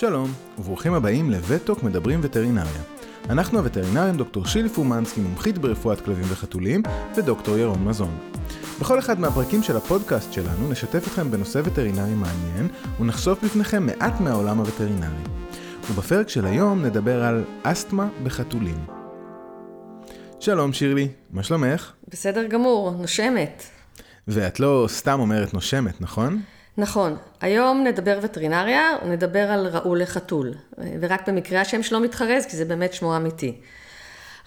שלום, וברוכים הבאים לווטוק מדברים וטרינריה. אנחנו הווטרינרים דוקטור שילי פומנסקי, מומחית ברפואת כלבים וחתולים, ודוקטור ירון מזון. בכל אחד מהפרקים של הפודקאסט שלנו נשתף אתכם בנושא וטרינרי מעניין, ונחשוף בפניכם מעט מהעולם הווטרינרי. ובפרק של היום נדבר על אסתמה בחתולים. שלום שירלי, מה שלומך? בסדר גמור, נושמת. ואת לא סתם אומרת נושמת, נכון? נכון, היום נדבר וטרינריה, נדבר על ראול לחתול, ורק במקרה השם שלו מתחרז, כי זה באמת שמו אמיתי.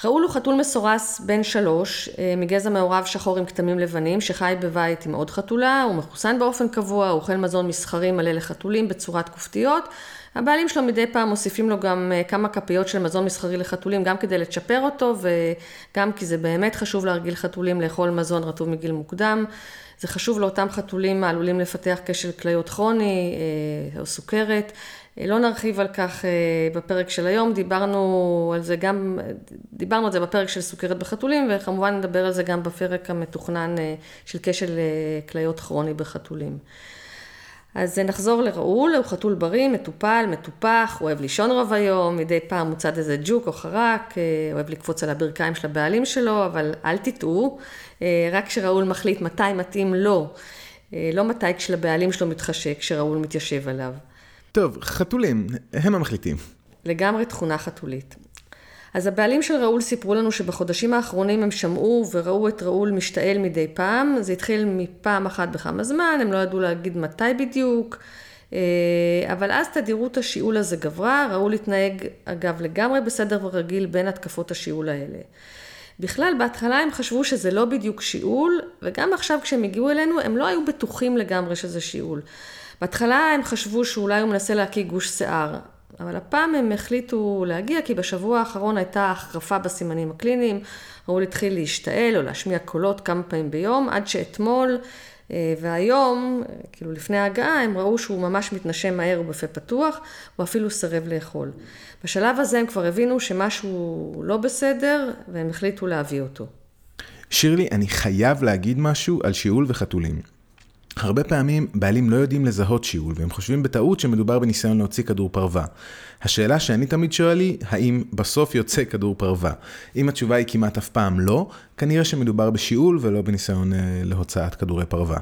ראול הוא חתול מסורס בן שלוש, אה, מגזע מעורב שחור עם כתמים לבנים, שחי בבית עם עוד חתולה, הוא מחוסן באופן קבוע, הוא אוכל מזון מסחרי מלא לחתולים בצורת כופתיות. הבעלים שלו מדי פעם מוסיפים לו גם אה, כמה כפיות של מזון מסחרי לחתולים, גם כדי לצ'פר אותו, וגם כי זה באמת חשוב להרגיל חתולים לאכול מזון רטוב מגיל מוקדם. זה חשוב לאותם חתולים העלולים לפתח כשל כליות כרוני אה, או סוכרת. אה, לא נרחיב על כך אה, בפרק של היום, דיברנו על זה גם, דיברנו על זה בפרק של סוכרת בחתולים, וכמובן נדבר על זה גם בפרק המתוכנן של כשל כליות כרוני בחתולים. אז נחזור לראול, הוא חתול בריא, מטופל, מטופח, הוא אוהב לישון רוב היום, מדי פעם מוצד איזה ג'וק או חרק, אוהב לקפוץ על הברכיים של הבעלים שלו, אבל אל תטעו, רק כשראול מחליט מתי מתאים לו, לא מתי כשלבעלים שלו מתחשק, כשראול מתיישב עליו. טוב, חתולים, הם המחליטים. לגמרי תכונה חתולית. אז הבעלים של ראול סיפרו לנו שבחודשים האחרונים הם שמעו וראו את ראול משתעל מדי פעם. זה התחיל מפעם אחת בכמה זמן, הם לא ידעו להגיד מתי בדיוק, אה, אבל אז תדירות השיעול הזה גברה, ראול התנהג אגב לגמרי בסדר ורגיל בין התקפות השיעול האלה. בכלל, בהתחלה הם חשבו שזה לא בדיוק שיעול, וגם עכשיו כשהם הגיעו אלינו, הם לא היו בטוחים לגמרי שזה שיעול. בהתחלה הם חשבו שאולי הוא מנסה להקיא גוש שיער, אבל הפעם הם החליטו להגיע כי בשבוע האחרון הייתה החרפה בסימנים הקליניים, ראול התחיל להשתעל או להשמיע קולות כמה פעמים ביום, עד שאתמול אה, והיום, כאילו לפני ההגעה, הם ראו שהוא ממש מתנשם מהר ובפה פתוח, הוא אפילו סירב לאכול. בשלב הזה הם כבר הבינו שמשהו לא בסדר, והם החליטו להביא אותו. שירלי, אני חייב להגיד משהו על שיעול וחתולים. הרבה פעמים בעלים לא יודעים לזהות שיעול, והם חושבים בטעות שמדובר בניסיון להוציא כדור פרווה. השאלה שאני תמיד שואל היא, האם בסוף יוצא כדור פרווה? אם התשובה היא כמעט אף פעם לא, כנראה שמדובר בשיעול ולא בניסיון אה, להוצאת כדורי פרווה.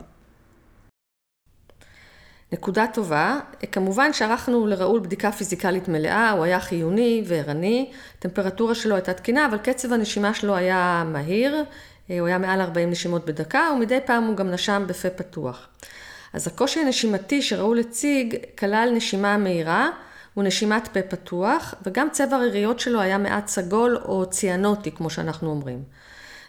נקודה טובה, כמובן שערכנו לראול בדיקה פיזיקלית מלאה, הוא היה חיוני וערני, הטמפרטורה שלו הייתה תקינה, אבל קצב הנשימה שלו היה מהיר, הוא היה מעל 40 נשימות בדקה, ומדי פעם הוא גם נשם בפה פתוח. אז הקושי הנשימתי שראול הציג כלל נשימה מהירה ונשימת פה פתוח, וגם צבע הריריות שלו היה מעט סגול או ציאנוטי, כמו שאנחנו אומרים.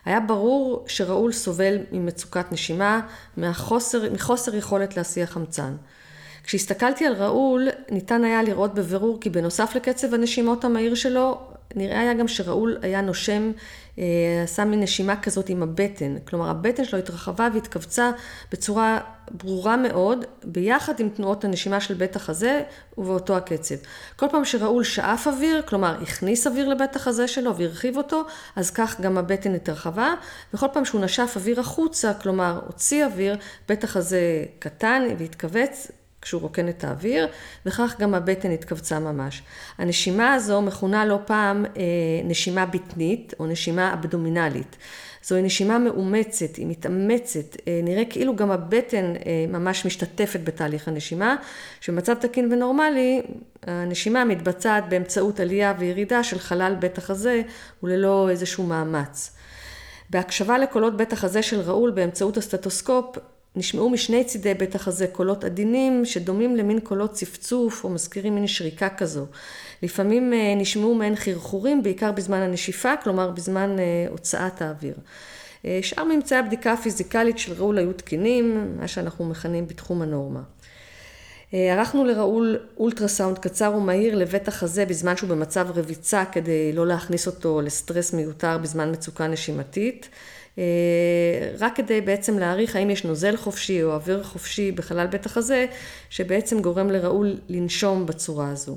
היה ברור שראול סובל ממצוקת נשימה, מחוסר, מחוסר יכולת להסיע חמצן. כשהסתכלתי על ראול, ניתן היה לראות בבירור כי בנוסף לקצב הנשימות המהיר שלו, נראה היה גם שראול היה נושם, אה, עשה מין נשימה כזאת עם הבטן. כלומר, הבטן שלו התרחבה והתכווצה בצורה ברורה מאוד, ביחד עם תנועות הנשימה של בית החזה ובאותו הקצב. כל פעם שראול שאף אוויר, כלומר הכניס אוויר לבית החזה שלו והרחיב אותו, אז כך גם הבטן התרחבה, וכל פעם שהוא נשף אוויר החוצה, כלומר הוציא אוויר, בית החזה קטן והתכווץ, כשהוא רוקן את האוויר, וכך גם הבטן התכווצה ממש. הנשימה הזו מכונה לא פעם אה, נשימה בטנית או נשימה אבדומינלית. זוהי נשימה מאומצת, היא מתאמצת, אה, נראה כאילו גם הבטן אה, ממש משתתפת בתהליך הנשימה, שבמצב תקין ונורמלי הנשימה מתבצעת באמצעות עלייה וירידה של חלל בית החזה וללא איזשהו מאמץ. בהקשבה לקולות בית החזה של ראול באמצעות הסטטוסקופ נשמעו משני צידי בית החזה קולות עדינים שדומים למין קולות צפצוף או מזכירים מין שריקה כזו. לפעמים אה, נשמעו מעין חרחורים בעיקר בזמן הנשיפה, כלומר בזמן אה, הוצאת האוויר. אה, שאר ממצאי הבדיקה הפיזיקלית של ראול היו תקינים, מה שאנחנו מכנים בתחום הנורמה. ערכנו לראול אולטרסאונד קצר ומהיר לבית החזה בזמן שהוא במצב רביצה כדי לא להכניס אותו לסטרס מיותר בזמן מצוקה נשימתית. אה, רק כדי בעצם להעריך האם יש נוזל חופשי או אוויר חופשי בחלל בית החזה, שבעצם גורם לראול לנשום בצורה הזו.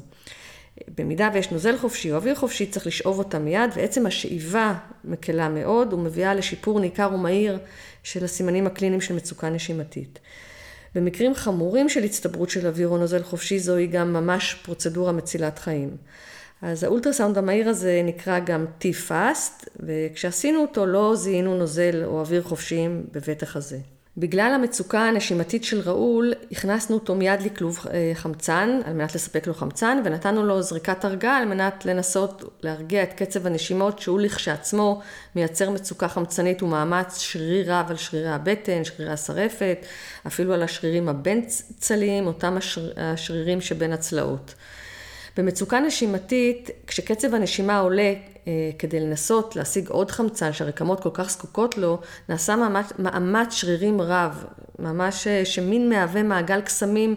במידה ויש נוזל חופשי או אוויר חופשי, צריך לשאוב אותה מיד, ועצם השאיבה מקלה מאוד ומביאה לשיפור ניכר ומהיר של הסימנים הקליניים של מצוקה נשימתית. במקרים חמורים של הצטברות של אוויר או נוזל חופשי זוהי גם ממש פרוצדורה מצילת חיים. אז האולטרסאונד המהיר הזה נקרא גם T-Fast, וכשעשינו אותו לא זיהינו נוזל או אוויר חופשיים בבית החזה. בגלל המצוקה הנשימתית של ראול, הכנסנו אותו מיד לכלוב אה, חמצן, על מנת לספק לו חמצן, ונתנו לו זריקת הרגעה על מנת לנסות להרגיע את קצב הנשימות, שהוא לכשעצמו מייצר מצוקה חמצנית ומאמץ שרירי רב על שרירי הבטן, שרירי השרפת, אפילו על השרירים הבין-צליים, אותם השר... השרירים שבין הצלעות. במצוקה נשימתית, כשקצב הנשימה עולה כדי לנסות להשיג עוד חמצן שהרקמות כל כך זקוקות לו, נעשה מאמץ, מאמץ שרירים רב, ממש אה, שמין מהווה מעגל קסמים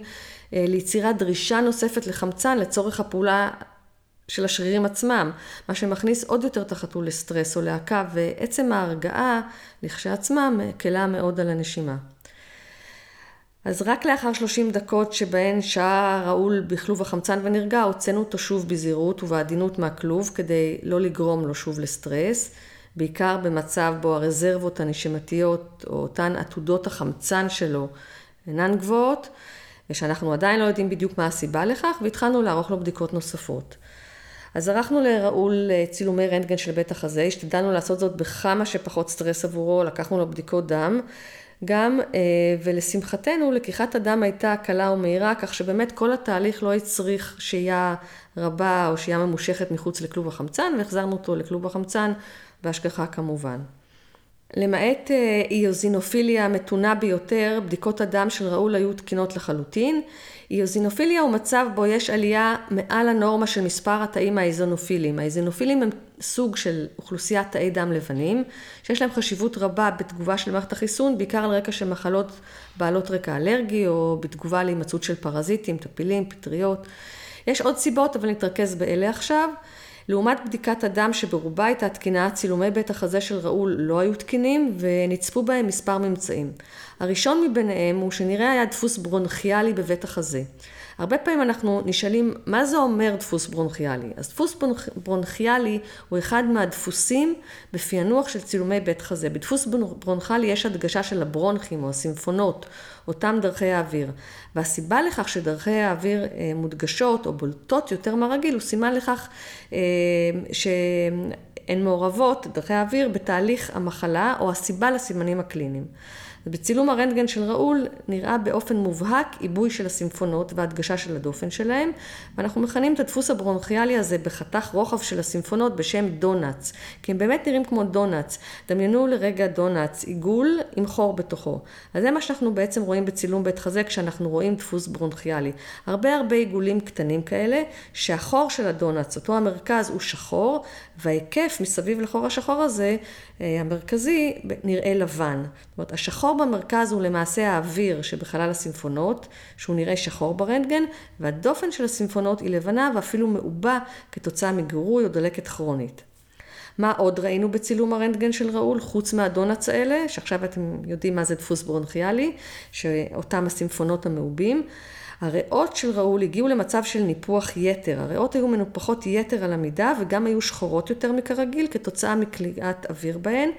אה, ליצירת דרישה נוספת לחמצן לצורך הפעולה של השרירים עצמם, מה שמכניס עוד יותר את החתול לסטרס או להקה, ועצם ההרגעה לכשעצמה מקלה מאוד על הנשימה. אז רק לאחר 30 דקות שבהן שהה ראול בכלוב החמצן ונרגע, הוצאנו אותו שוב בזהירות ובעדינות מהכלוב כדי לא לגרום לו שוב לסטרס, בעיקר במצב בו הרזרבות הנשימתיות או אותן עתודות החמצן שלו אינן גבוהות, ושאנחנו עדיין לא יודעים בדיוק מה הסיבה לכך, והתחלנו לערוך לו בדיקות נוספות. אז ערכנו לראול אה, צילומי רנטגן של בית החזה, השתדלנו לעשות זאת בכמה שפחות סטרס עבורו, לקחנו לו בדיקות דם, גם, אה, ולשמחתנו, לקיחת הדם הייתה קלה ומהירה, כך שבאמת כל התהליך לא הצריך שהייה רבה או שהייה ממושכת מחוץ לכלוב החמצן, והחזרנו אותו לכלוב החמצן בהשגחה כמובן. למעט אה, איוזינופיליה המתונה ביותר, בדיקות הדם של ראול היו תקינות לחלוטין. איוזינופיליה הוא מצב בו יש עלייה מעל הנורמה של מספר התאים האיזונופילים. האיזונופילים הם סוג של אוכלוסיית תאי דם לבנים, שיש להם חשיבות רבה בתגובה של מערכת החיסון, בעיקר על רקע של מחלות בעלות רקע אלרגי, או בתגובה להימצאות של פרזיטים, טפילים, פטריות. יש עוד סיבות, אבל נתרכז באלה עכשיו. לעומת בדיקת הדם שברובה הייתה תקינה, צילומי בית החזה של ראול לא היו תקינים ונצפו בהם מספר ממצאים. הראשון מביניהם הוא שנראה היה דפוס ברונכיאלי בבית החזה. הרבה פעמים אנחנו נשאלים, מה זה אומר דפוס ברונכיאלי? אז דפוס ברונכיאלי הוא אחד מהדפוסים בפענוח של צילומי בית חזה. בדפוס ברונכיאלי יש הדגשה של הברונכים או הסימפונות, אותם דרכי האוויר. והסיבה לכך שדרכי האוויר אה, מודגשות או בולטות יותר מהרגיל, הוא סימן לכך אה, שהן מעורבות, דרכי האוויר, בתהליך המחלה או הסיבה לסימנים הקליניים. בצילום הרנטגן של ראול נראה באופן מובהק עיבוי של הסימפונות והדגשה של הדופן שלהם, ואנחנו מכנים את הדפוס הברונכיאלי הזה בחתך רוחב של הסימפונות בשם דונאץ, כי הם באמת נראים כמו דונאץ. דמיינו לרגע דונאץ, עיגול עם חור בתוכו. אז זה מה שאנחנו בעצם רואים בצילום בית חזה כשאנחנו רואים דפוס ברונכיאלי. הרבה הרבה עיגולים קטנים כאלה, שהחור של הדונאץ, אותו המרכז הוא שחור, וההיקף מסביב לחור השחור הזה, אה, המרכזי, נראה לבן. זאת אומרת, השחור במרכז הוא למעשה האוויר שבחלל הסימפונות, שהוא נראה שחור ברנטגן, והדופן של הסימפונות היא לבנה ואפילו מעובה כתוצאה מגירוי או דלקת כרונית. מה עוד ראינו בצילום הרנטגן של ראול, חוץ מהדונלדס האלה, שעכשיו אתם יודעים מה זה דפוס ברונכיאלי, שאותם הסימפונות המעובים. הריאות של ראול הגיעו למצב של ניפוח יתר. הריאות היו מנופחות יתר על המידה וגם היו שחורות יותר מכרגיל כתוצאה מקליעת אוויר בהן,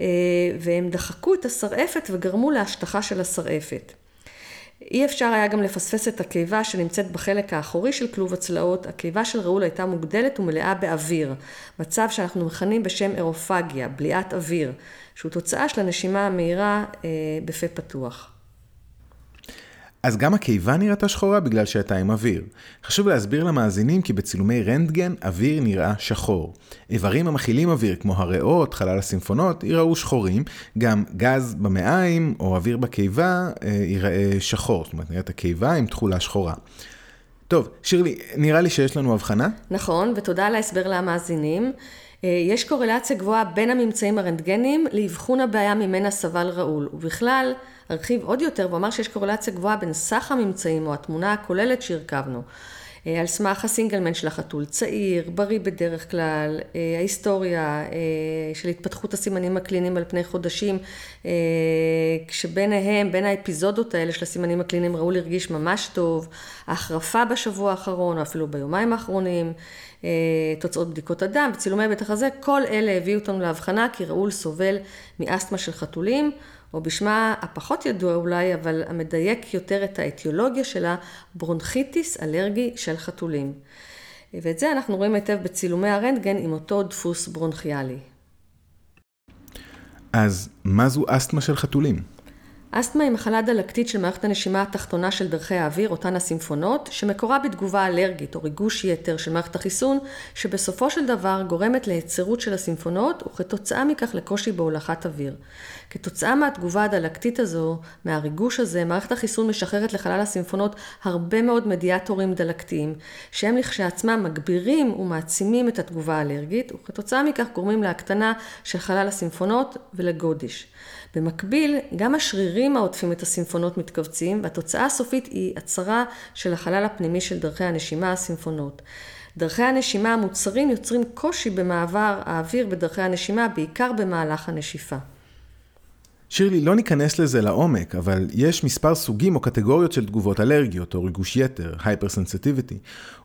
אה, והם דחקו את השרעפת וגרמו להשטחה של השרעפת. אי אפשר היה גם לפספס את הקיבה שנמצאת בחלק האחורי של כלוב הצלעות. הקיבה של ראול הייתה מוגדלת ומלאה באוויר, מצב שאנחנו מכנים בשם אירופגיה, בליעת אוויר, שהוא תוצאה של הנשימה המהירה אה, בפה פתוח. אז גם הקיבה נראתה שחורה בגלל שהייתה עם אוויר. חשוב להסביר למאזינים כי בצילומי רנטגן אוויר נראה שחור. איברים המכילים אוויר כמו הריאות, חלל הסימפונות, ייראו שחורים. גם גז במעיים או אוויר בקיבה אה, ייראה שחור. זאת אומרת, נראית הקיבה עם תכולה שחורה. טוב, שירלי, נראה לי שיש לנו הבחנה. נכון, ותודה על ההסבר למאזינים. אה, יש קורלציה גבוהה בין הממצאים הרנטגניים לאבחון הבעיה ממנה סבל ראול, ובכלל, הרחיב עוד יותר ואמר שיש קורלציה גבוהה בין סך הממצאים או התמונה הכוללת שהרכבנו. אה, על סמך הסינגלמן של החתול, צעיר, בריא בדרך כלל, אה, ההיסטוריה של התפתחות הסימנים הקליניים על פני חודשים, כשביניהם, בין האפיזודות האלה של הסימנים הקליניים, ראול הרגיש ממש טוב, ההחרפה בשבוע האחרון, או אפילו ביומיים האחרונים, אה, תוצאות בדיקות הדם וצילומי בית החזה, כל אלה הביאו אותנו להבחנה כי ראול סובל מאסתמה של חתולים, או בשמה הפחות ידוע אולי, אבל המדייק יותר את האטיולוגיה שלה, ברונכיטיס אלרגי של חתולים. ואת זה אנחנו רואים היטב בצילומי הרנטגן עם אותו דפוס ברונכיאלי. אז מה זו אסתמה של חתולים? אסתמה היא מחלה דלקתית של מערכת הנשימה התחתונה של דרכי האוויר, אותן הסימפונות, שמקורה בתגובה אלרגית או ריגוש יתר של מערכת החיסון, שבסופו של דבר גורמת להיצרות של הסימפונות, וכתוצאה מכך לקושי בהולכת אוויר. כתוצאה מהתגובה הדלקתית הזו, מהריגוש הזה, מערכת החיסון משחררת לחלל הסימפונות הרבה מאוד מדיאטורים דלקתיים, שהם לכשעצמם מגבירים ומעצימים את התגובה האלרגית, וכתוצאה מכך גורמים להקטנה של חלל הסימפונות ולגודש. במקביל, גם השרירים העוטפים את הסימפונות מתכווצים, והתוצאה הסופית היא הצרה של החלל הפנימי של דרכי הנשימה הסימפונות. דרכי הנשימה המוצרים יוצרים קושי במעבר האוויר בדרכי הנשימה, בעיקר במהלך הנשיפה. שירלי, לא ניכנס לזה לעומק, אבל יש מספר סוגים או קטגוריות של תגובות אלרגיות או ריגוש יתר, hypersensitivity.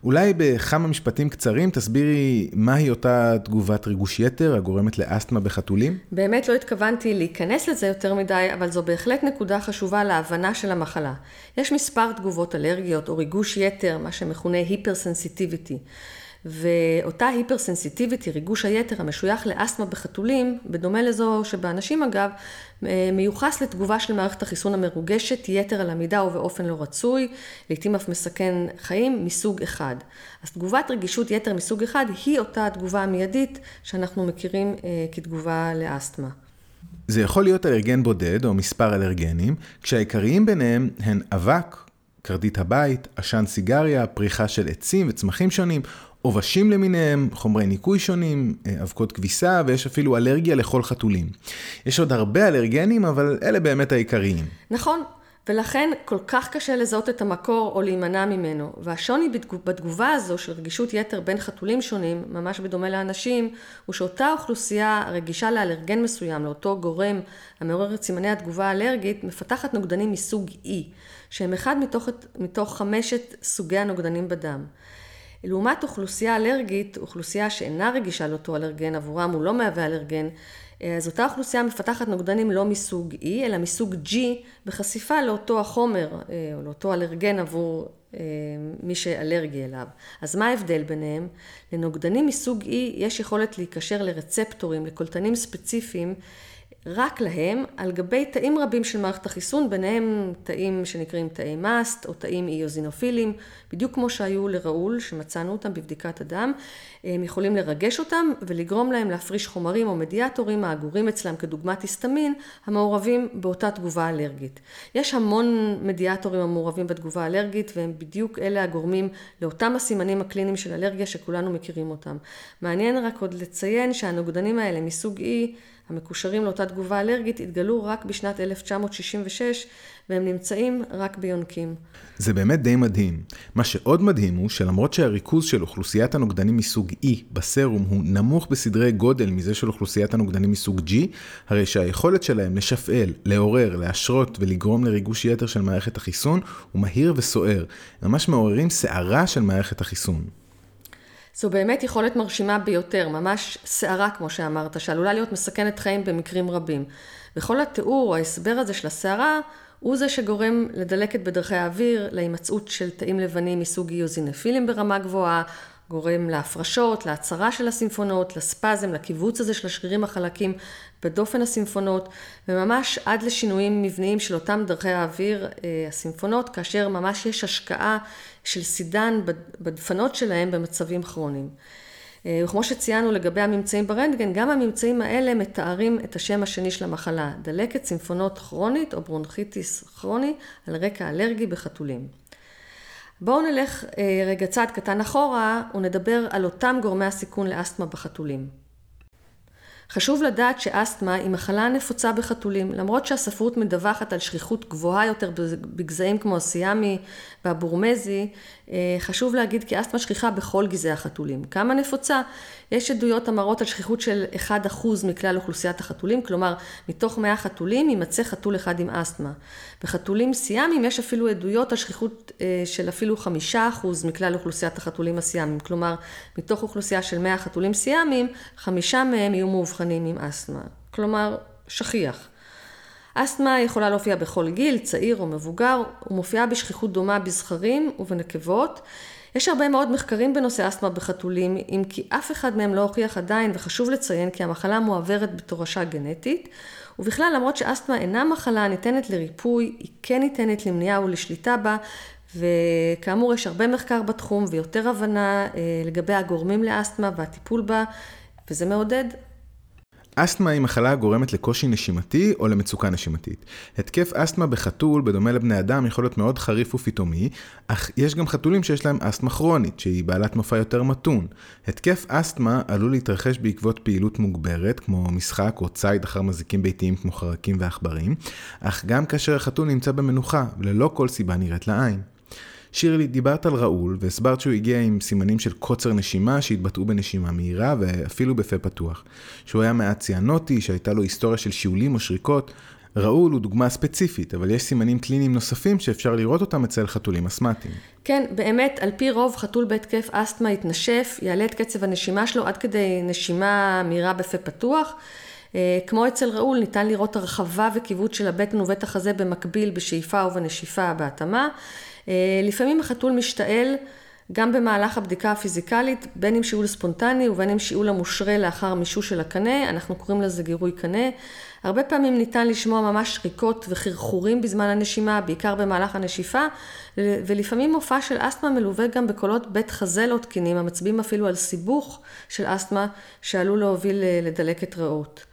אולי בכמה משפטים קצרים תסבירי מהי אותה תגובת ריגוש יתר הגורמת לאסתמה בחתולים? באמת לא התכוונתי להיכנס לזה יותר מדי, אבל זו בהחלט נקודה חשובה להבנה של המחלה. יש מספר תגובות אלרגיות או ריגוש יתר, מה שמכונה hypersensitivity. ואותה היפרסנסיטיביטי, ריגוש היתר המשוייך לאסתמה בחתולים, בדומה לזו שבאנשים אגב, מיוחס לתגובה של מערכת החיסון המרוגשת, יתר על המידה ובאופן לא רצוי, לעתים אף מסכן חיים, מסוג אחד. אז תגובת רגישות יתר מסוג אחד היא אותה התגובה המיידית שאנחנו מכירים אה, כתגובה לאסתמה. זה יכול להיות אלרגן בודד או מספר אלרגנים, כשהעיקריים ביניהם הן אבק, קרדית הבית, עשן סיגריה, פריחה של עצים וצמחים שונים, עובשים למיניהם, חומרי ניקוי שונים, אה, אבקות כביסה, ויש אפילו אלרגיה לכל חתולים. יש עוד הרבה אלרגנים, אבל אלה באמת העיקריים. נכון, ולכן כל כך קשה לזהות את המקור או להימנע ממנו. והשוני בתגובה הזו של רגישות יתר בין חתולים שונים, ממש בדומה לאנשים, הוא שאותה אוכלוסייה רגישה לאלרגן מסוים, לאותו גורם המעורר את סימני התגובה האלרגית, מפתחת נוגדנים מסוג E, שהם אחד מתוך, מתוך חמשת סוגי הנוגדנים בדם. לעומת אוכלוסייה אלרגית, אוכלוסייה שאינה רגישה לאותו אלרגן, עבורם הוא לא מהווה אלרגן, אז אותה אוכלוסייה מפתחת נוגדנים לא מסוג E, אלא מסוג G, בחשיפה לאותו החומר, אה, או לאותו אלרגן עבור אה, מי שאלרגי אליו. אז מה ההבדל ביניהם? לנוגדנים מסוג E יש יכולת להיקשר לרצפטורים, לקולטנים ספציפיים, רק להם, על גבי תאים רבים של מערכת החיסון, ביניהם תאים שנקראים תאי מאסט או תאים איוזינופילים, בדיוק כמו שהיו לראול, שמצאנו אותם בבדיקת הדם, הם יכולים לרגש אותם ולגרום להם להפריש חומרים או מדיאטורים האגורים אצלם כדוגמת היסטמין, המעורבים באותה תגובה אלרגית. יש המון מדיאטורים המעורבים בתגובה האלרגית, והם בדיוק אלה הגורמים לאותם הסימנים הקליניים של אלרגיה שכולנו מכירים אותם. מעניין רק עוד לציין שהנוגדנים האלה מסוג E המקושרים לאותה תגובה אלרגית התגלו רק בשנת 1966 והם נמצאים רק ביונקים. זה באמת די מדהים. מה שעוד מדהים הוא שלמרות שהריכוז של אוכלוסיית הנוגדנים מסוג E בסרום הוא נמוך בסדרי גודל מזה של אוכלוסיית הנוגדנים מסוג G, הרי שהיכולת שלהם לשפעל, לעורר, להשרות ולגרום לריגוש יתר של מערכת החיסון הוא מהיר וסוער. ממש מעוררים סערה של מערכת החיסון. זו באמת יכולת מרשימה ביותר, ממש סערה כמו שאמרת, שעלולה להיות מסכנת חיים במקרים רבים. וכל התיאור או ההסבר הזה של הסערה הוא זה שגורם לדלקת בדרכי האוויר, להימצאות של תאים לבנים מסוג איוזינפילים ברמה גבוהה, גורם להפרשות, להצרה של הסימפונות, לספזם, לקיבוץ הזה של השרירים החלקים בדופן הסימפונות, וממש עד לשינויים מבניים של אותם דרכי האוויר, אה, הסימפונות, כאשר ממש יש השקעה של סידן בדפנות שלהם במצבים כרוניים. אה, וכמו שציינו לגבי הממצאים ברנטגן, גם הממצאים האלה מתארים את השם השני של המחלה, דלקת סימפונות כרונית או ברונכיטיס כרוני על רקע אלרגי בחתולים. בואו נלך אה, רגע צעד קטן אחורה ונדבר על אותם גורמי הסיכון לאסתמה בחתולים. חשוב לדעת שאסתמה היא מחלה נפוצה בחתולים, למרות שהספרות מדווחת על שכיחות גבוהה יותר בגזעים כמו הסיאמי והבורמזי, אה, חשוב להגיד כי אסתמה שכיחה בכל גזעי החתולים. כמה נפוצה? יש עדויות המראות על שכיחות של 1% מכלל אוכלוסיית החתולים, כלומר, מתוך 100 חתולים יימצא חתול אחד עם אסתמה. בחתולים סיאמיים יש אפילו עדויות על שכיחות אה, של אפילו 5% מכלל אוכלוסיית החתולים הסיאמיים, כלומר, מתוך אוכלוסייה של 100 חתולים סיאמיים, חמישה מהם יהיו מאובחנים עם אסתמה. כלומר, שכיח. אסתמה יכולה להופיע בכל גיל, צעיר או מבוגר, ומופיעה בשכיחות דומה בזכרים ובנקבות. יש הרבה מאוד מחקרים בנושא אסתמה בחתולים, אם כי אף אחד מהם לא הוכיח עדיין, וחשוב לציין כי המחלה מועברת בתורשה גנטית, ובכלל למרות שאסתמה אינה מחלה ניתנת לריפוי, היא כן ניתנת למניעה ולשליטה בה, וכאמור יש הרבה מחקר בתחום ויותר הבנה אה, לגבי הגורמים לאסתמה והטיפול בה, וזה מעודד. אסתמה היא מחלה הגורמת לקושי נשימתי או למצוקה נשימתית. התקף אסתמה בחתול, בדומה לבני אדם, יכול להיות מאוד חריף ופתאומי, אך יש גם חתולים שיש להם אסתמה כרונית, שהיא בעלת מופע יותר מתון. התקף אסתמה עלול להתרחש בעקבות פעילות מוגברת, כמו משחק או ציד אחר מזיקים ביתיים כמו חרקים ועכברים, אך גם כאשר החתול נמצא במנוחה, וללא כל סיבה נראית לעין. שירלי, דיברת על ראול, והסברת שהוא הגיע עם סימנים של קוצר נשימה שהתבטאו בנשימה מהירה ואפילו בפה פתוח. שהוא היה מעט ציאנוטי, שהייתה לו היסטוריה של שיעולים או שריקות. ראול הוא דוגמה ספציפית, אבל יש סימנים קליניים נוספים שאפשר לראות אותם אצל חתולים אסתמטיים. כן, באמת, על פי רוב חתול בהתקף אסתמה יתנשף, יעלה את קצב הנשימה שלו עד כדי נשימה מהירה בפה פתוח. אה, כמו אצל ראול, ניתן לראות הרחבה וכיווץ של הבטן ובית החזה במקביל בשאיפה ובנשיפה בהתאמה. אה, לפעמים החתול משתעל גם במהלך הבדיקה הפיזיקלית, בין אם שיעול ספונטני ובין אם שיעול המושרה לאחר מישוש של הקנה, אנחנו קוראים לזה גירוי קנה. הרבה פעמים ניתן לשמוע ממש שריקות וחרחורים בזמן הנשימה, בעיקר במהלך הנשיפה, ולפעמים מופע של אסתמה מלווה גם בקולות בית חזה לא תקינים, המצביעים אפילו על סיבוך של אסתמה שעלול להוביל אה, לדלקת ריאות.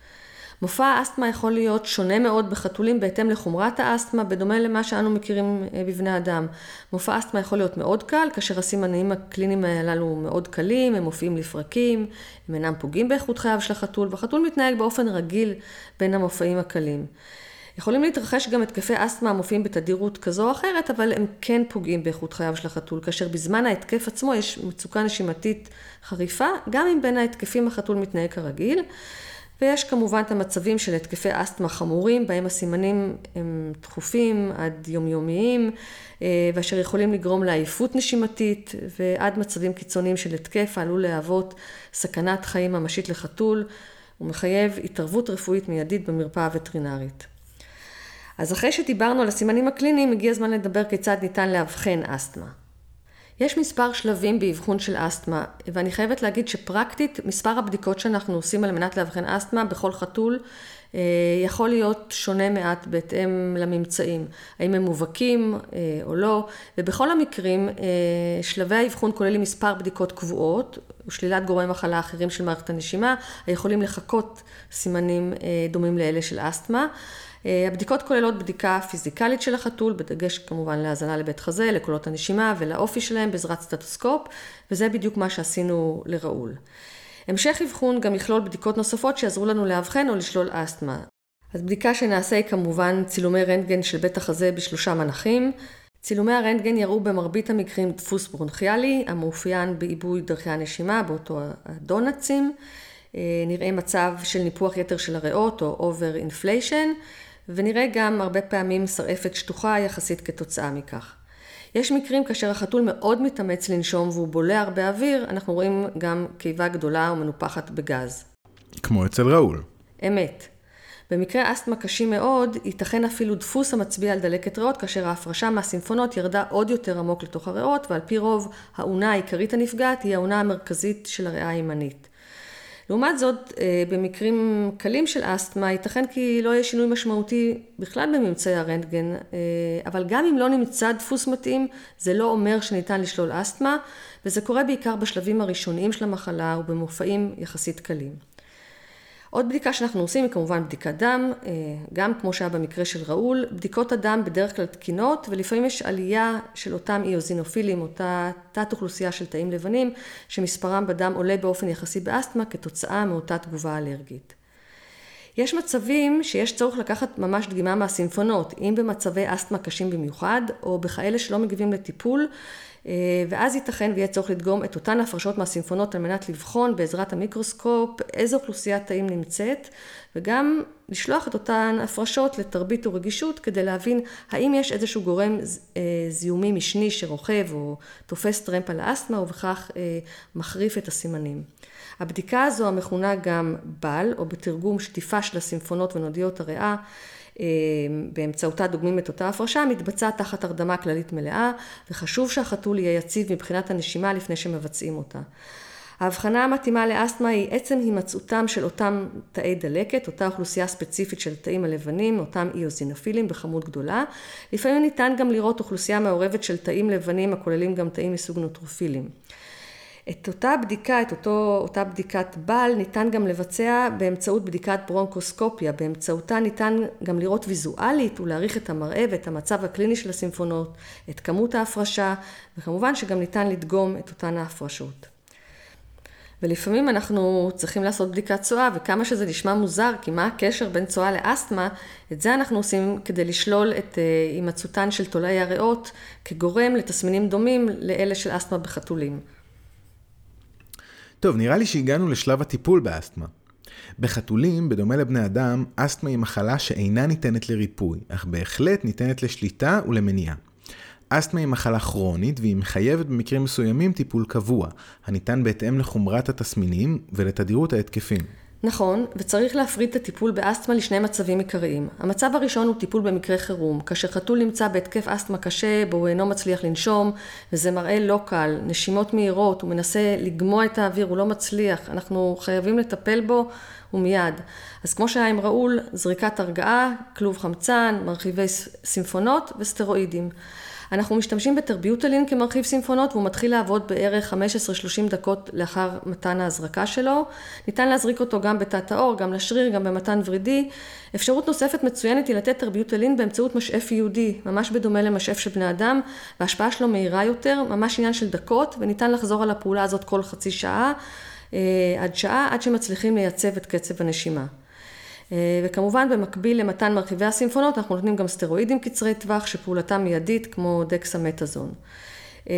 מופע האסתמה יכול להיות שונה מאוד בחתולים בהתאם לחומרת האסתמה, בדומה למה שאנו מכירים אה, בבני אדם. מופע אסתמה יכול להיות מאוד קל, כאשר הסימנים הקליניים הללו מאוד קלים, הם מופיעים לפרקים, הם אינם פוגעים באיכות חייו של החתול, והחתול מתנהג באופן רגיל בין המופעים הקלים. יכולים להתרחש גם התקפי אסתמה המופיעים בתדירות כזו או אחרת, אבל הם כן פוגעים באיכות חייו של החתול, כאשר בזמן ההתקף עצמו יש מצוקה נשימתית חריפה, גם אם בין ההתקפים החתול מתנהג כרגיל. ויש כמובן את המצבים של התקפי אסתמה חמורים, בהם הסימנים הם דחופים עד יומיומיים, אה, ואשר יכולים לגרום לעייפות נשימתית, ועד מצבים קיצוניים של התקף העלול להוות סכנת חיים ממשית לחתול, ומחייב התערבות רפואית מיידית במרפאה הווטרינרית. אז אחרי שדיברנו על הסימנים הקליניים, הגיע הזמן לדבר כיצד ניתן לאבחן אסתמה. יש מספר שלבים באבחון של אסתמה, ואני חייבת להגיד שפרקטית, מספר הבדיקות שאנחנו עושים על מנת לאבחן אסתמה בכל חתול אה, יכול להיות שונה מעט בהתאם לממצאים, האם הם מובהקים אה, או לא, ובכל המקרים אה, שלבי האבחון כוללים מספר בדיקות קבועות ושלילת גורמי מחלה אחרים של מערכת הנשימה, היכולים לחקות סימנים דומים לאלה של אסתמה. אה, הבדיקות כוללות בדיקה פיזיקלית של החתול, בדגש כמובן להאזנה לבית חזה, לקולות הנשימה ולאופי שלהם בעזרת סטטוסקופ, וזה בדיוק מה שעשינו לראול. המשך אבחון גם יכלול בדיקות נוספות שיעזרו לנו לאבחן או לשלול אסתמה. אז בדיקה שנעשה היא כמובן צילומי רנטגן של בית החזה בשלושה מנחים. צילומי הרנטגן יראו במרבית המקרים דפוס ברונכיאלי, המאופיין בעיבוי דרכי הנשימה באותם הדונאטסים. אה, נראה מצב של ניפוח יתר של הריאות או over inflation. ונראה גם הרבה פעמים סרעפת שטוחה יחסית כתוצאה מכך. יש מקרים כאשר החתול מאוד מתאמץ לנשום והוא בולע הרבה אוויר, אנחנו רואים גם קיבה גדולה ומנופחת בגז. כמו אצל ראול. אמת. במקרה אסתמה קשים מאוד, ייתכן אפילו דפוס המצביע על דלקת ריאות, כאשר ההפרשה מהסימפונות ירדה עוד יותר עמוק לתוך הריאות, ועל פי רוב האונה העיקרית הנפגעת היא האונה המרכזית של הריאה הימנית. לעומת זאת, אה, במקרים קלים של אסתמה, ייתכן כי לא יהיה שינוי משמעותי בכלל בממצאי הרנטגן, אה, אבל גם אם לא נמצא דפוס מתאים, זה לא אומר שניתן לשלול אסתמה, וזה קורה בעיקר בשלבים הראשוניים של המחלה ובמופעים יחסית קלים. עוד בדיקה שאנחנו עושים היא כמובן בדיקת דם, אה, גם כמו שהיה במקרה של ראול, בדיקות הדם בדרך כלל תקינות ולפעמים יש עלייה של אותם איוזינופילים, אותה תת אוכלוסייה של תאים לבנים שמספרם בדם עולה באופן יחסי באסתמה כתוצאה מאותה תגובה אלרגית. יש מצבים שיש צורך לקחת ממש דגימה מהסימפונות, אם במצבי אסתמה קשים במיוחד, או בכאלה שלא מגיבים לטיפול, ואז ייתכן ויהיה צורך לדגום את אותן הפרשות מהסימפונות על מנת לבחון בעזרת המיקרוסקופ איזו אוכלוסיית תאים נמצאת, וגם לשלוח את אותן הפרשות לתרבית ורגישות כדי להבין האם יש איזשהו גורם אה, זיהומי משני שרוכב או תופס טרמפ על האסתמה ובכך אה, מחריף את הסימנים. הבדיקה הזו המכונה גם בל, או בתרגום שטיפה של הסימפונות ונודיות הריאה, באמצעותה דוגמים את אותה הפרשה, מתבצעת תחת הרדמה כללית מלאה, וחשוב שהחתול יהיה יציב מבחינת הנשימה לפני שמבצעים אותה. ההבחנה המתאימה לאסתמה היא עצם הימצאותם של אותם תאי דלקת, אותה אוכלוסייה ספציפית של תאים הלבנים, אותם איוזינופילים בכמות גדולה. לפעמים ניתן גם לראות אוכלוסייה מעורבת של תאים לבנים הכוללים גם תאים מסוג נוטרופילים. את אותה בדיקה, את אותו, אותה בדיקת בל, ניתן גם לבצע באמצעות בדיקת ברונקוסקופיה. באמצעותה ניתן גם לראות ויזואלית ולהעריך את המראה ואת המצב הקליני של הסימפונות, את כמות ההפרשה, וכמובן שגם ניתן לדגום את אותן ההפרשות. ולפעמים אנחנו צריכים לעשות בדיקת צואה, וכמה שזה נשמע מוזר, כי מה הקשר בין צואה לאסתמה, את זה אנחנו עושים כדי לשלול את אה, הימצאותן של תולעי הריאות כגורם לתסמינים דומים לאלה של אסתמה בחתולים. טוב, נראה לי שהגענו לשלב הטיפול באסתמה. בחתולים, בדומה לבני אדם, אסתמה היא מחלה שאינה ניתנת לריפוי, אך בהחלט ניתנת לשליטה ולמניעה. אסתמה היא מחלה כרונית והיא מחייבת במקרים מסוימים טיפול קבוע, הניתן בהתאם לחומרת התסמינים ולתדירות ההתקפים. נכון, וצריך להפריד את הטיפול באסתמה לשני מצבים עיקריים. המצב הראשון הוא טיפול במקרה חירום, כאשר חתול נמצא בהתקף אסתמה קשה, בו הוא אינו מצליח לנשום, וזה מראה לא קל, נשימות מהירות, הוא מנסה לגמוע את האוויר, הוא לא מצליח, אנחנו חייבים לטפל בו ומיד. אז כמו שהיה עם ראול, זריקת הרגעה, כלוב חמצן, מרחיבי סימפונות וסטרואידים. אנחנו משתמשים בטרביוטלין כמרחיב סימפונות והוא מתחיל לעבוד בערך 15-30 דקות לאחר מתן ההזרקה שלו. ניתן להזריק אותו גם בתת האור, גם לשריר, גם במתן ורידי. אפשרות נוספת מצוינת היא לתת טרביוטלין באמצעות משאף ייעודי, ממש בדומה למשאף של בני אדם, וההשפעה שלו מהירה יותר, ממש עניין של דקות, וניתן לחזור על הפעולה הזאת כל חצי שעה אה, עד שעה, עד שמצליחים לייצב את קצב הנשימה. אה, וכמובן במקביל למתן מרכיבי הסימפונות אנחנו נותנים גם סטרואידים קצרי טווח שפעולתם מיידית כמו דקסמטאזון. אה,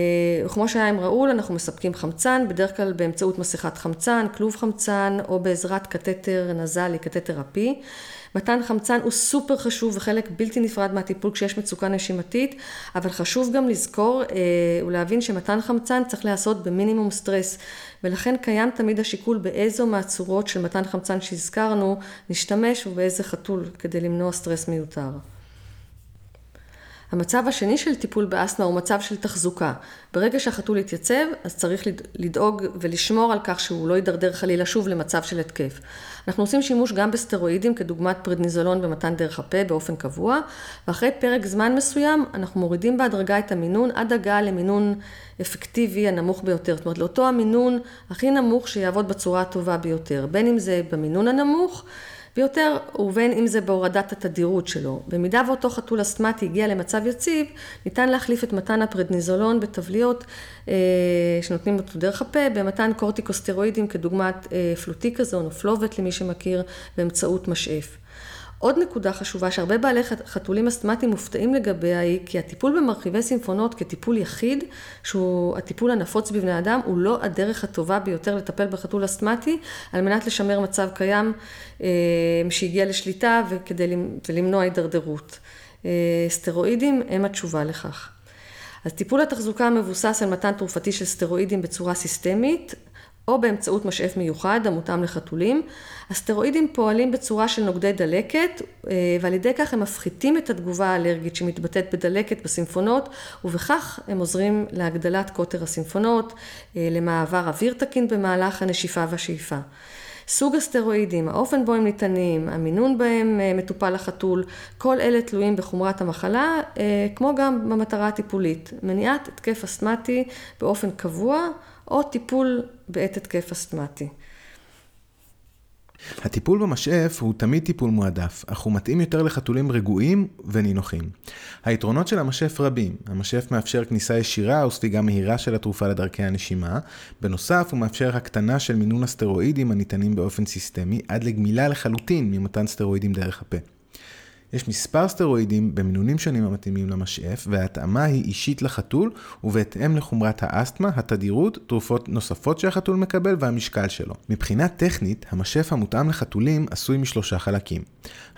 וכמו שהיה עם ראול אנחנו מספקים חמצן, בדרך כלל באמצעות מסכת חמצן, כלוב חמצן או בעזרת קתטר נזלי, קתטר אפי. מתן חמצן הוא סופר חשוב וחלק בלתי נפרד מהטיפול כשיש מצוקה נשימתית, אבל חשוב גם לזכור אה, ולהבין שמתן חמצן צריך להיעשות במינימום סטרס, ולכן קיים תמיד השיקול באיזו מהצורות של מתן חמצן שהזכרנו נשתמש ובאיזה חתול כדי למנוע סטרס מיותר. המצב השני של טיפול באסתמה הוא מצב של תחזוקה. ברגע שהחתול יתייצב, אז צריך לדאוג ולשמור על כך שהוא לא יידרדר חלילה שוב למצב של התקף. אנחנו עושים שימוש גם בסטרואידים כדוגמת פרדניזולון במתן דרך הפה באופן קבוע, ואחרי פרק זמן מסוים אנחנו מורידים בהדרגה את המינון עד הגעה למינון אפקטיבי הנמוך ביותר. זאת אומרת, לאותו המינון הכי נמוך שיעבוד בצורה הטובה ביותר. בין אם זה במינון הנמוך, ויותר, ובין אם זה בהורדת התדירות שלו. במידה ואותו חתול אסתמטי הגיע למצב יציב, ניתן להחליף את מתן הפרדניזולון בתבליות אה, שנותנים אותו דרך הפה, במתן קורטיקוסטרואידים כדוגמת אה, פלוטיקזון או פלובט למי שמכיר, באמצעות משאף. עוד נקודה חשובה שהרבה בעלי חתולים אסתמטיים מופתעים לגביה היא כי הטיפול במרחיבי סימפונות כטיפול יחיד, שהוא הטיפול הנפוץ בבני אדם, הוא לא הדרך הטובה ביותר לטפל בחתול אסתמטי על מנת לשמר מצב קיים אה, שהגיע לשליטה וכדי למנוע הידרדרות. אה, סטרואידים הם התשובה לכך. אז טיפול התחזוקה מבוסס על מתן תרופתי של סטרואידים בצורה סיסטמית, או באמצעות משאף מיוחד המותאם לחתולים. הסטרואידים פועלים בצורה של נוגדי דלקת, אה, ועל ידי כך הם מפחיתים את התגובה האלרגית שמתבטאת בדלקת בסימפונות, ובכך הם עוזרים להגדלת קוטר הסימפונות, אה, למעבר אוויר תקין במהלך הנשיפה והשאיפה. סוג הסטרואידים, האופן בו הם ניתנים, המינון בהם אה, מטופל לחתול, כל אלה תלויים בחומרת המחלה, כמו גם במטרה הטיפולית. מניעת התקף אסתמטי באופן קבוע או טיפול בעת התקף אסתמטי. הטיפול במשאף הוא תמיד טיפול מועדף, אך הוא מתאים יותר לחתולים רגועים ונינוחים. היתרונות של המשאף רבים. המשאף מאפשר כניסה ישירה או ספיגה מהירה של התרופה לדרכי הנשימה. בנוסף, הוא מאפשר הקטנה של מינון הסטרואידים הניתנים באופן סיסטמי, עד לגמילה לחלוטין ממתן סטרואידים דרך הפה. יש מספר סטרואידים במינונים שונים המתאימים למשאף, וההתאמה היא אישית לחתול, ובהתאם לחומרת האסתמה, התדירות, תרופות נוספות שהחתול מקבל והמשקל שלו. מבחינה טכנית, המשאף המותאם לחתולים עשוי משלושה חלקים.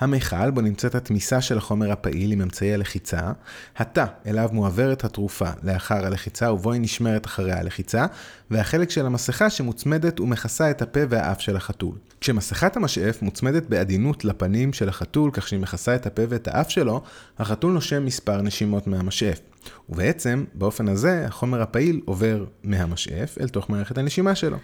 המיכל, בו נמצאת התמיסה של החומר הפעיל עם אמצעי הלחיצה, התא, אליו מועברת התרופה לאחר הלחיצה ובו היא נשמרת אחרי הלחיצה, והחלק של המסכה שמוצמדת ומכסה את הפה והאף של החתול. כשמסכת המשאף מוצמדת בעדינות לפנים של החתול כך שהיא מכסה הפה ואת האף שלו, החתול נושם מספר נשימות מהמשאף. ובעצם, באופן הזה, החומר הפעיל עובר מהמשאף אל תוך מערכת הנשימה שלו.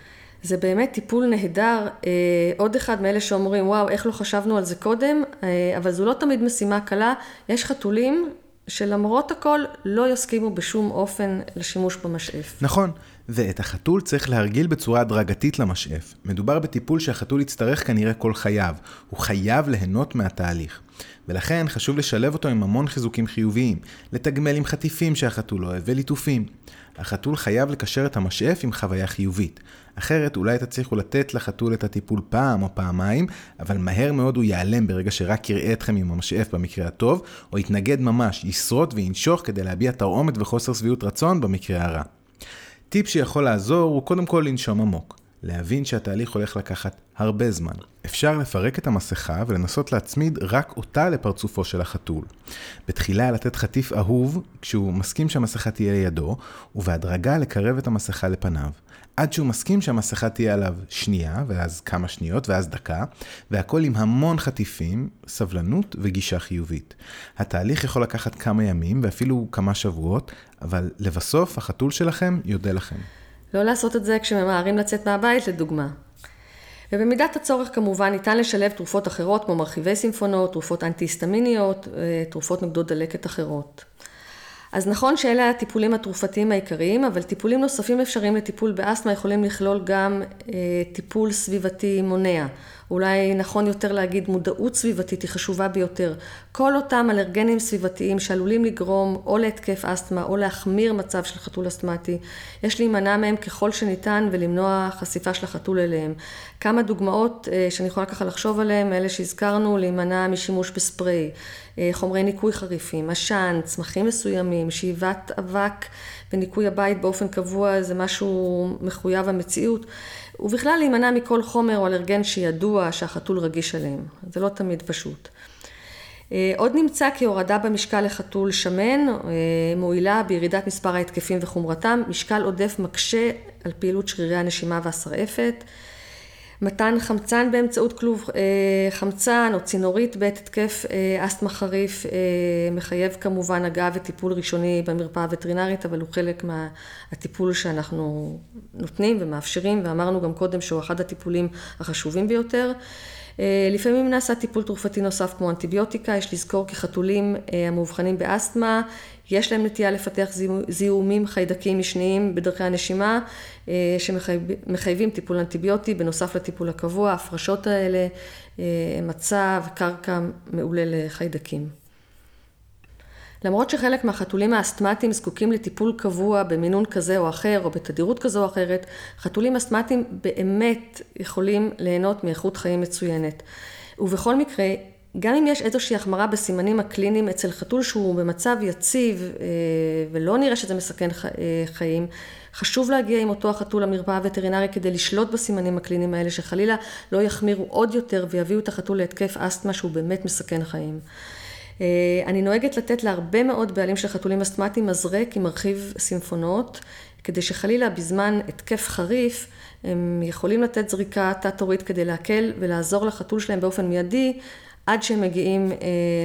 זה באמת טיפול נהדר. אה, עוד אחד מאלה שאומרים, וואו, איך לא חשבנו על זה קודם, אה, אבל זו לא תמיד משימה קלה. יש חתולים שלמרות הכל לא יסכימו בשום אופן לשימוש במשאף. נכון, ואת החתול צריך להרגיל בצורה הדרגתית למשאף. מדובר בטיפול שהחתול יצטרך כנראה כל חייו. הוא חייב ליהנות מהתהליך. ולכן חשוב לשלב אותו עם המון חיזוקים חיוביים, לתגמל עם חטיפים שהחתול אוהב וליטופים. החתול חייב לקשר את המשאף עם חוויה חיובית. אחרת אולי תצליחו לתת לחתול את הטיפול פעם או פעמיים, אבל מהר מאוד הוא ייעלם ברגע שרק יראה אתכם עם המשאף במקרה הטוב, או יתנגד ממש, ישרוט וינשוך כדי להביע תרעומת וחוסר שביעות רצון במקרה הרע. טיפ שיכול לעזור הוא קודם כל לנשום עמוק. להבין שהתהליך הולך לקחת הרבה זמן. אפשר לפרק את המסכה ולנסות להצמיד רק אותה לפרצופו של החתול. בתחילה לתת חטיף אהוב כשהוא מסכים שהמסכה תהיה לידו, ובהדרגה לקרב את המסכה לפניו. עד שהוא מסכים שהמסכה תהיה עליו שנייה, ואז כמה שניות, ואז דקה, והכל עם המון חטיפים, סבלנות וגישה חיובית. התהליך יכול לקחת כמה ימים ואפילו כמה שבועות, אבל לבסוף החתול שלכם יודה לכם. לא לעשות את זה כשממהרים לצאת מהבית, לדוגמה. ובמידת הצורך כמובן ניתן לשלב תרופות אחרות כמו מרחיבי סימפונות, תרופות אנטי-היסטמיניות, אה, תרופות נוגדות דלקת אחרות. אז נכון שאלה הטיפולים התרופתיים העיקריים, אבל טיפולים נוספים אפשריים לטיפול באסתמה יכולים לכלול גם אה, טיפול סביבתי מונע. אולי נכון יותר להגיד מודעות סביבתית היא חשובה ביותר. כל אותם אלרגנים סביבתיים שעלולים לגרום או להתקף אסתמה או להחמיר מצב של חתול אסתמטי, יש להימנע מהם ככל שניתן ולמנוע חשיפה של החתול אליהם. כמה דוגמאות אה, שאני יכולה ככה לחשוב עליהם, אלה שהזכרנו, להימנע משימוש בספרי, אה, חומרי ניקוי חריפים, עשן, צמחים מסוימים, שאיבת אבק וניקוי הבית באופן קבוע זה משהו מחויב המציאות. ובכלל להימנע מכל חומר או אלרגן שידוע שהחתול רגיש עליהם. זה לא תמיד פשוט. אה, עוד נמצא כי הורדה במשקל לחתול שמן אה, מועילה בירידת מספר ההתקפים וחומרתם. משקל עודף מקשה על פעילות שרירי הנשימה והשרעפת. מתן חמצן באמצעות כלוב אה, חמצן או צינורית בעת התקף אה, אסתמה חריף אה, מחייב כמובן הגעה וטיפול ראשוני במרפאה הווטרינרית, אבל הוא חלק מהטיפול שאנחנו נותנים ומאפשרים, ואמרנו גם קודם שהוא אחד הטיפולים החשובים ביותר. לפעמים נעשה טיפול תרופתי נוסף כמו אנטיביוטיקה, יש לזכור כי חתולים המאובחנים באסתמה יש להם נטייה לפתח זיהומים חיידקים משניים בדרכי הנשימה אה, שמחייבים טיפול אנטיביוטי בנוסף לטיפול הקבוע, ההפרשות האלה, אה, מצב, קרקע מעולה לחיידקים. למרות שחלק מהחתולים האסתמטיים זקוקים לטיפול קבוע במינון כזה או אחר או בתדירות כזו או אחרת, חתולים אסתמטיים באמת יכולים ליהנות מאיכות חיים מצוינת. ובכל מקרה, גם אם יש איזושהי החמרה בסימנים הקליניים אצל חתול שהוא במצב יציב אה, ולא נראה שזה מסכן אה, חיים, חשוב להגיע עם אותו החתול למרפאה הווטרינרית כדי לשלוט בסימנים הקליניים האלה, שחלילה לא יחמירו עוד יותר ויביאו את החתול להתקף אסתמה שהוא באמת מסכן חיים. אה, אני נוהגת לתת להרבה מאוד בעלים של חתולים אסתמטיים מזרק עם מרחיב סימפונות, כדי שחלילה בזמן התקף חריף הם יכולים לתת זריקה תת-הורית כדי להקל ולעזור לחתול שלהם באופן מיידי עד שהם מגיעים אה,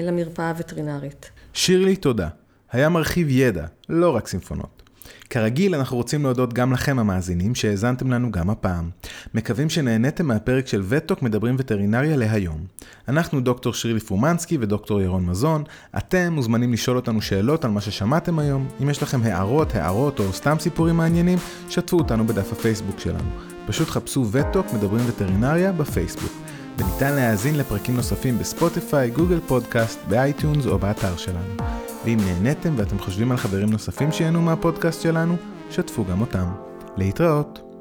למרפאה הווטרינרית. שירלי, תודה. היה מרחיב ידע, לא רק סימפונות. כרגיל, אנחנו רוצים להודות גם לכם המאזינים שהאזנתם לנו גם הפעם. מקווים שנהניתם מהפרק של וטוק מדברים וטרינריה להיום. אנחנו דוקטור שירלי פומנסקי ודוקטור ירון מזון. אתם מוזמנים לשאול אותנו שאלות על מה ששמעתם היום. אם יש לכם הערות, הערות או סתם סיפורים מעניינים, שתפו אותנו בדף הפייסבוק שלנו. פשוט חפשו Vet Talk מדברים וטרינריה בפייסבוק. וניתן להאזין לפרקים נוספים בספוטיפיי, גוגל פודקאסט, באייטיונס או באתר שלנו. ואם נהניתם ואתם חושבים על חברים נוספים שיהנו מהפודקאסט שלנו, שתפו גם אותם. להתראות.